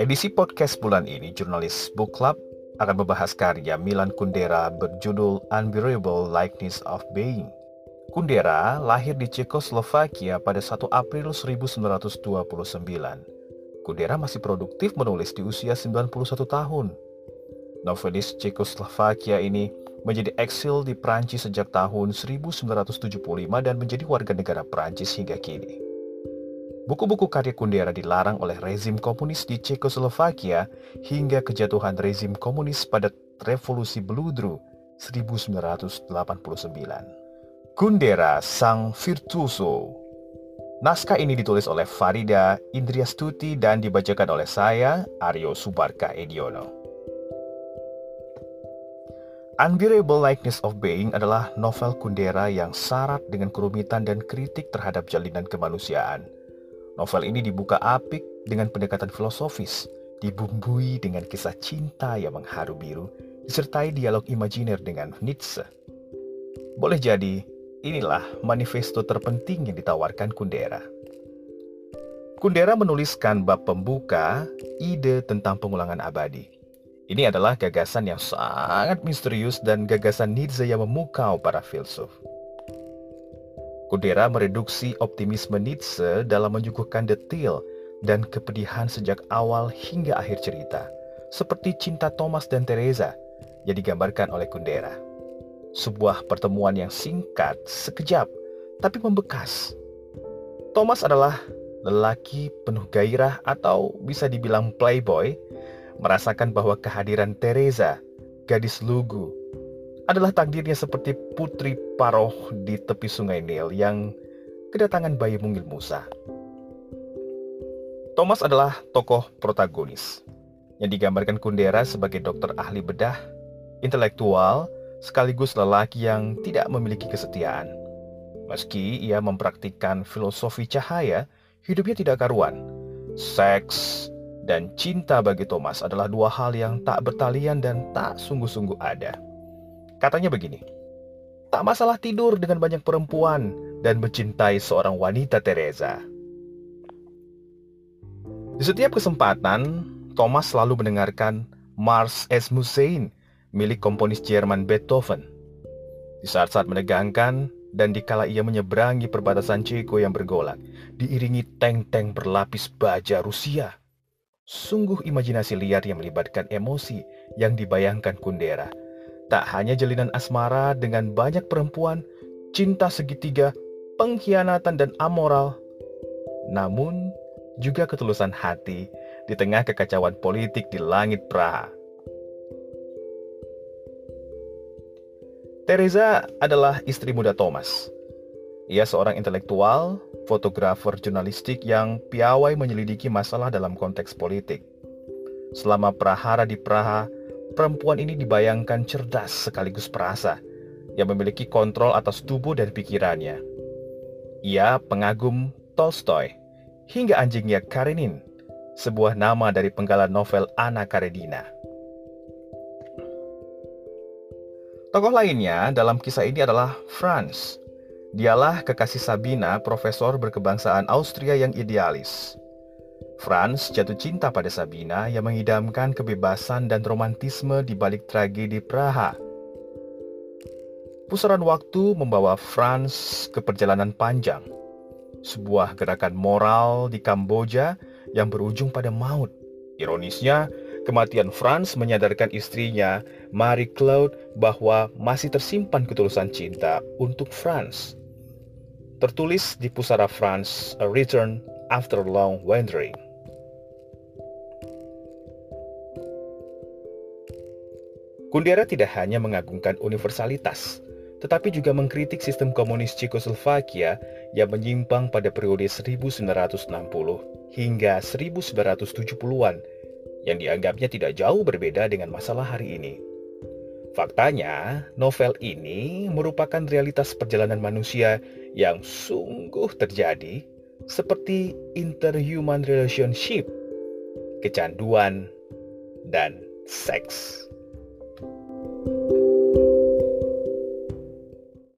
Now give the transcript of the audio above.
Edisi podcast bulan ini, jurnalis Book Club akan membahas karya Milan Kundera berjudul Unbearable Likeness of Being. Kundera lahir di Cekoslovakia pada 1 April 1929. Kundera masih produktif menulis di usia 91 tahun. Novelis Cekoslovakia ini menjadi eksil di Prancis sejak tahun 1975 dan menjadi warga negara Prancis hingga kini. Buku-buku karya Kundera dilarang oleh rezim komunis di Cekoslovakia hingga kejatuhan rezim komunis pada Revolusi Beludru 1989. Kundera Sang Virtuoso Naskah ini ditulis oleh Farida Indriastuti dan dibacakan oleh saya, Aryo Subarka Ediono. Unbearable Likeness of Being adalah novel Kundera yang syarat dengan kerumitan dan kritik terhadap jalinan kemanusiaan – Novel ini dibuka apik dengan pendekatan filosofis, dibumbui dengan kisah cinta yang mengharu biru, disertai dialog imajiner dengan Nietzsche. Boleh jadi, inilah manifesto terpenting yang ditawarkan Kundera. Kundera menuliskan bab pembuka ide tentang pengulangan abadi. Ini adalah gagasan yang sangat misterius dan gagasan Nietzsche yang memukau para filsuf. Kudera mereduksi optimisme Nietzsche dalam menyuguhkan detail dan kepedihan sejak awal hingga akhir cerita, seperti cinta Thomas dan Teresa yang digambarkan oleh Kundera. Sebuah pertemuan yang singkat, sekejap, tapi membekas. Thomas adalah lelaki penuh gairah atau bisa dibilang playboy, merasakan bahwa kehadiran Teresa, gadis lugu, adalah takdirnya seperti putri Paroh di tepi sungai Nil yang kedatangan bayi mungil Musa. Thomas adalah tokoh protagonis yang digambarkan Kundera sebagai dokter ahli bedah, intelektual, sekaligus lelaki yang tidak memiliki kesetiaan. Meski ia mempraktikkan filosofi cahaya, hidupnya tidak karuan. Seks dan cinta bagi Thomas adalah dua hal yang tak bertalian dan tak sungguh-sungguh ada. Katanya begini, tak masalah tidur dengan banyak perempuan dan mencintai seorang wanita Teresa. Di setiap kesempatan, Thomas selalu mendengarkan Mars es Musein milik komponis Jerman Beethoven. Di saat-saat menegangkan dan dikala ia menyeberangi perbatasan Ceko yang bergolak, diiringi tank-tank berlapis baja Rusia. Sungguh imajinasi liar yang melibatkan emosi yang dibayangkan Kundera Tak hanya jalinan asmara dengan banyak perempuan, cinta segitiga, pengkhianatan dan amoral, namun juga ketulusan hati di tengah kekacauan politik di langit Praha. Teresa adalah istri muda Thomas. Ia seorang intelektual, fotografer jurnalistik yang piawai menyelidiki masalah dalam konteks politik. Selama prahara di Praha, perempuan ini dibayangkan cerdas sekaligus perasa, yang memiliki kontrol atas tubuh dan pikirannya. Ia pengagum Tolstoy, hingga anjingnya Karenin, sebuah nama dari penggalan novel Anna Karenina. Tokoh lainnya dalam kisah ini adalah Franz. Dialah kekasih Sabina, profesor berkebangsaan Austria yang idealis. Franz jatuh cinta pada Sabina yang mengidamkan kebebasan dan romantisme di balik tragedi Praha. Pusaran waktu membawa Franz ke perjalanan panjang, sebuah gerakan moral di Kamboja yang berujung pada maut. Ironisnya, kematian Franz menyadarkan istrinya, Marie Claude, bahwa masih tersimpan ketulusan cinta untuk Franz. Tertulis di pusara Franz, A Return After Long Wandering. Kundera tidak hanya mengagungkan universalitas, tetapi juga mengkritik sistem komunis Cekoslovakia yang menyimpang pada periode 1960 hingga 1970-an yang dianggapnya tidak jauh berbeda dengan masalah hari ini. Faktanya, novel ini merupakan realitas perjalanan manusia yang sungguh terjadi seperti interhuman relationship, kecanduan, dan seks.